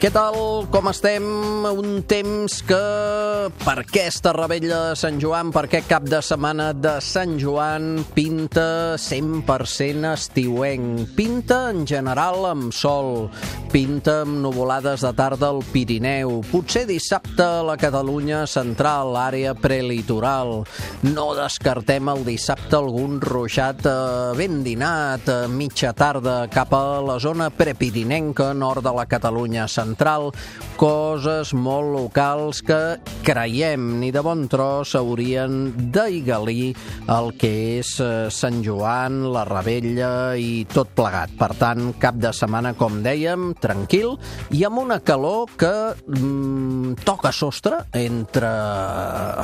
Què tal? Com estem? Un temps que per aquesta rebella de Sant Joan, per aquest cap de setmana de Sant Joan, pinta 100% estiuenc. Pinta en general amb sol, pinta amb nuvolades de tarda al Pirineu, potser dissabte a la Catalunya central, àrea prelitoral. No descartem el dissabte algun ruixat eh, ben dinat, a mitja tarda, cap a la zona prepirinenca, nord de la Catalunya central central, coses molt locals que creiem ni de bon tros haurien d'aigalir el que és eh, Sant Joan, la Rebella i tot plegat. Per tant, cap de setmana, com dèiem, tranquil i amb una calor que mm, toca sostre entre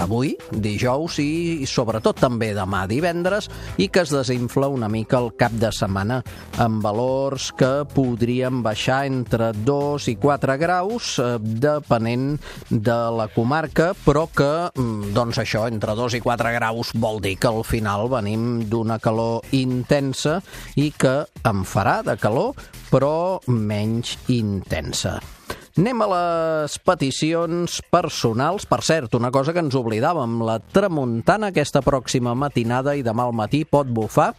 avui, dijous i, i sobretot també demà divendres i que es desinfla una mica el cap de setmana amb valors que podrien baixar entre 2 i 4 4 graus, eh, depenent de la comarca, però que, mm, doncs això, entre 2 i 4 graus vol dir que al final venim d'una calor intensa i que em farà de calor, però menys intensa. Anem a les peticions personals. Per cert, una cosa que ens oblidàvem, la tramuntana aquesta pròxima matinada i demà al matí pot bufar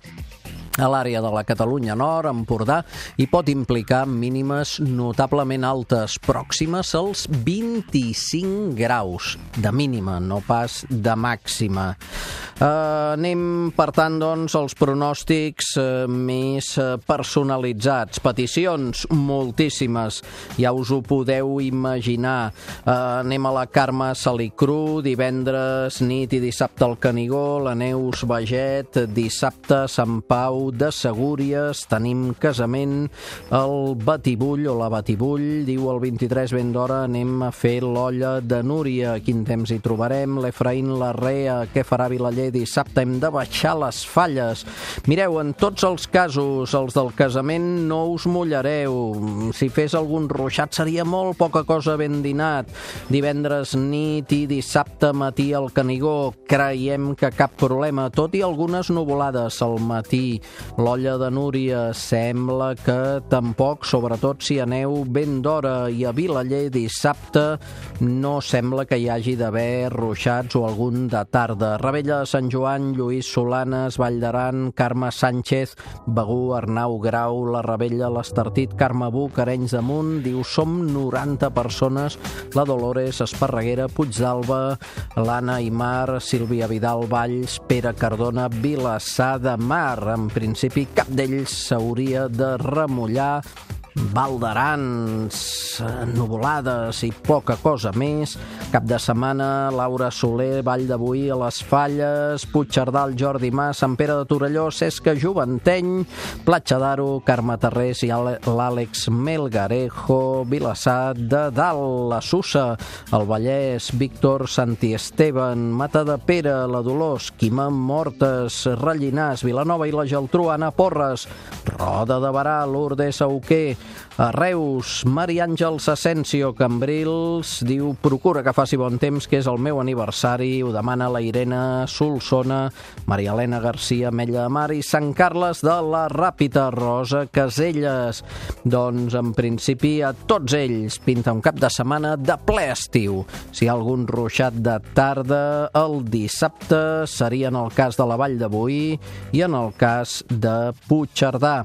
a l'àrea de la Catalunya Nord, Empordà, i pot implicar mínimes notablement altes, pròximes als 25 graus de mínima, no pas de màxima. Uh, anem, per tant, doncs, als pronòstics uh, més uh, personalitzats. Peticions, moltíssimes, ja us ho podeu imaginar. Uh, anem a la Carme Salicru, divendres nit i dissabte al Canigó, la Neus Baget, dissabte Sant Pau, de Segúries, tenim casament, el Batibull o la Batibull, diu el 23 ben d'hora anem a fer l'olla de Núria, quin temps hi trobarem, l'Efraín Larrea, què farà Vilaller dissabte, hem de baixar les falles. Mireu, en tots els casos, els del casament no us mullareu, si fes algun ruixat seria molt poca cosa ben dinat, divendres nit i dissabte matí al Canigó, creiem que cap problema, tot i algunes nuvolades al matí. L'olla de Núria sembla que tampoc, sobretot si aneu ben d'hora i a Vilaller dissabte, no sembla que hi hagi d'haver ruixats o algun de tarda. Rebella Sant Joan, Lluís Solanes, Vall d'Aran, Carme Sánchez, Begú, Arnau Grau, La Rebella, l'Estartit, Carme Buc, Arenys de Munt, diu som 90 persones, la Dolores Esparreguera, Puigdalba, l'Anna Imar, Sílvia Vidal Valls, Pere Cardona, Vilassar de Mar, en principi principi cap d'ells s'hauria de remullar Valderans, nuvolades i poca cosa més. Cap de setmana, Laura Soler, Vall d'Avui a les Falles, Puigcerdà, Jordi Mas, Sant Pere de Torelló, Cesca Juventeny, Platja d'Aro, Carme Terrés i l'Àlex Melgarejo, Vilassar de Dalt, la Sussa, el Vallès, Víctor Santiesteban, Mata de Pere, la Dolors, Quima Mortes, Rellinàs, Vilanova i la Geltrú, Anna Porres, Roda de Barà, Lourdes Auquer, a Reus, Mari Àngels Asensio Cambrils diu procura que faci bon temps, que és el meu aniversari. Ho demana la Irene Solsona, Maria Helena Garcia, Mella de Mar i Sant Carles de la Ràpita, Rosa Caselles. Doncs, en principi, a tots ells pinta un cap de setmana de ple estiu. Si hi ha algun ruixat de tarda, el dissabte seria en el cas de la Vall Boí i en el cas de Puigcerdà.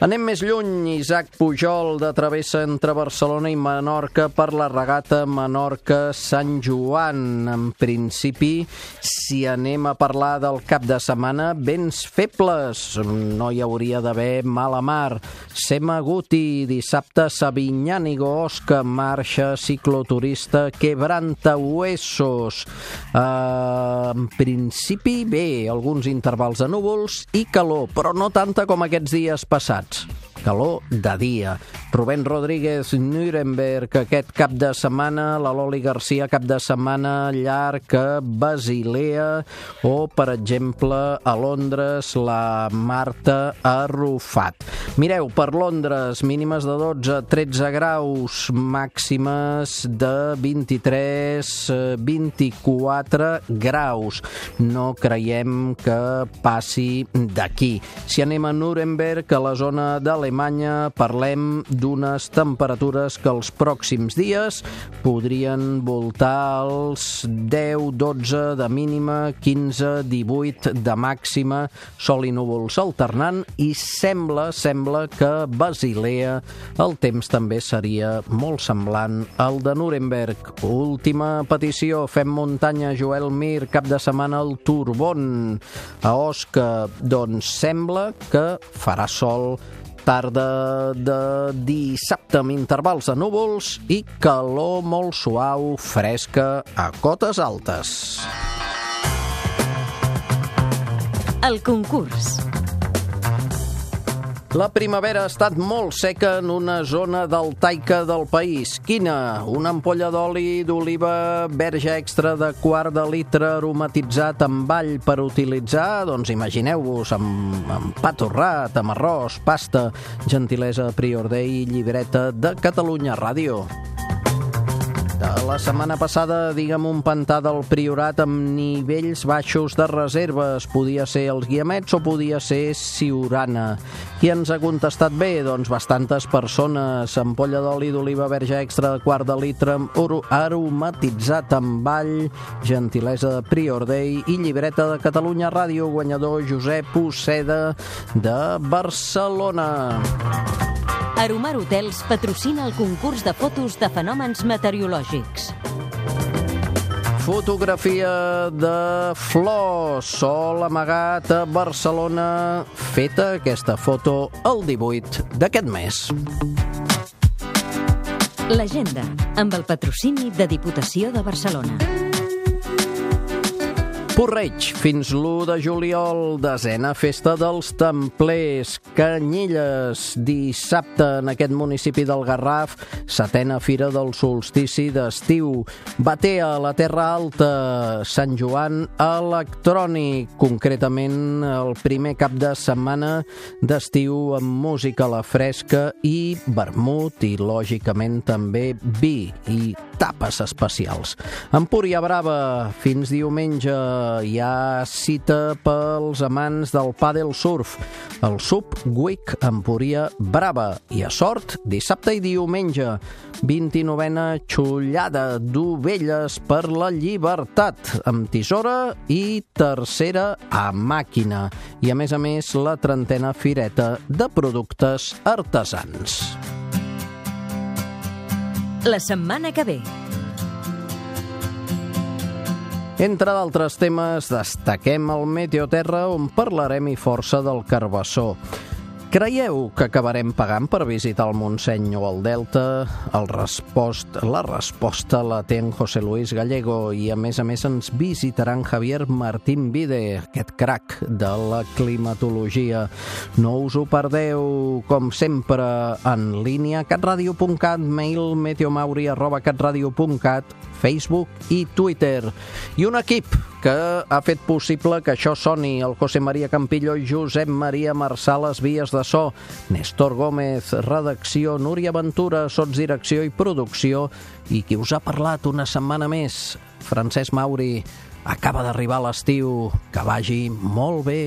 Anem més lluny, Isaac Pujol de travessa entre Barcelona i Menorca per la regata Menorca-Sant Joan. En principi, si anem a parlar del cap de setmana, vents febles, no hi hauria d'haver mala mar. Sema Guti, dissabte Sabinyànigo, Osca, marxa cicloturista Quebranta Huesos. Uh, en principi, bé, alguns intervals de núvols i calor, però no tanta com aquests dies passats. out. Calor de dia. Rubén Rodríguez, Nuremberg, aquest cap de setmana, la Loli Garcia, cap de setmana llarg a Basilea, o, per exemple, a Londres, la Marta Arrufat. Mireu, per Londres, mínimes de 12, 13 graus, màximes de 23, 24 graus. No creiem que passi d'aquí. Si anem a Nuremberg, a la zona d'Alemanya, parlem d'unes temperatures que els pròxims dies podrien voltar els 10, 12 de mínima, 15, 18 de màxima, sol i núvols alternant i sembla, sembla que Basilea el temps també seria molt semblant al de Nuremberg. Última petició, fem muntanya, Joel Mir, cap de setmana al Turbon. A Osca, doncs sembla que farà sol tarda de dissabte amb intervals de núvols i calor molt suau, fresca a cotes altes. El concurs. La primavera ha estat molt seca en una zona deltaica del país. Quina? Una ampolla d'oli d'oliva verge extra de quart de litre aromatitzat amb all per utilitzar? Doncs imagineu-vos, amb, amb pa torrat, amb arròs, pasta, gentilesa Prior Day, llibreta de Catalunya Ràdio. De la setmana passada, diguem, un pantà del Priorat amb nivells baixos de reserves. Podia ser els Guiamets o podia ser Siurana. Qui ens ha contestat bé? Doncs bastantes persones. Ampolla d'oli d'oliva verge extra de quart de litre aromatitzat amb ball, gentilesa de Prior Day i llibreta de Catalunya Ràdio, guanyador Josep Uceda de Barcelona. Aromar Hotels patrocina el concurs de fotos de fenòmens meteorològics. Fotografia de flors, sol amagat a Barcelona, feta aquesta foto el 18 d'aquest mes. L'agenda, amb el patrocini de Diputació de Barcelona. Porreig, fins l'1 de juliol, desena festa dels Templers, Canyelles, dissabte en aquest municipi del Garraf, setena fira del solstici d'estiu, Batea, la Terra Alta, Sant Joan electrònic, concretament el primer cap de setmana d'estiu amb música a la fresca i vermut i, lògicament, també vi. I tapes especials. Empúria Brava, fins diumenge hi ha cita pels amants del pàdel surf. El Sub Week Empúria Brava. I a sort, dissabte i diumenge, 29a xullada d'ovelles per la llibertat, amb tisora i tercera a màquina. I a més a més, la trentena fireta de productes artesans. La setmana que ve. Entre d'altres temes, destaquem el Meteoterra, on parlarem i força del carbassó. Creieu que acabarem pagant per visitar el Montseny o el Delta? El respost, la resposta la té en José Luis Gallego i a més a més ens visitaran Javier Martín Vide, aquest crac de la climatologia. No us ho perdeu, com sempre, en línia catradio.cat, mail meteomauri arroba catradio.cat, Facebook i Twitter. I un equip que ha fet possible que això soni el José María Campillo i Josep Maria Marçà les vies de so, Néstor Gómez, redacció, Núria Ventura, sotsdirecció i producció, i qui us ha parlat una setmana més, Francesc Mauri, acaba d'arribar l'estiu, que vagi molt bé.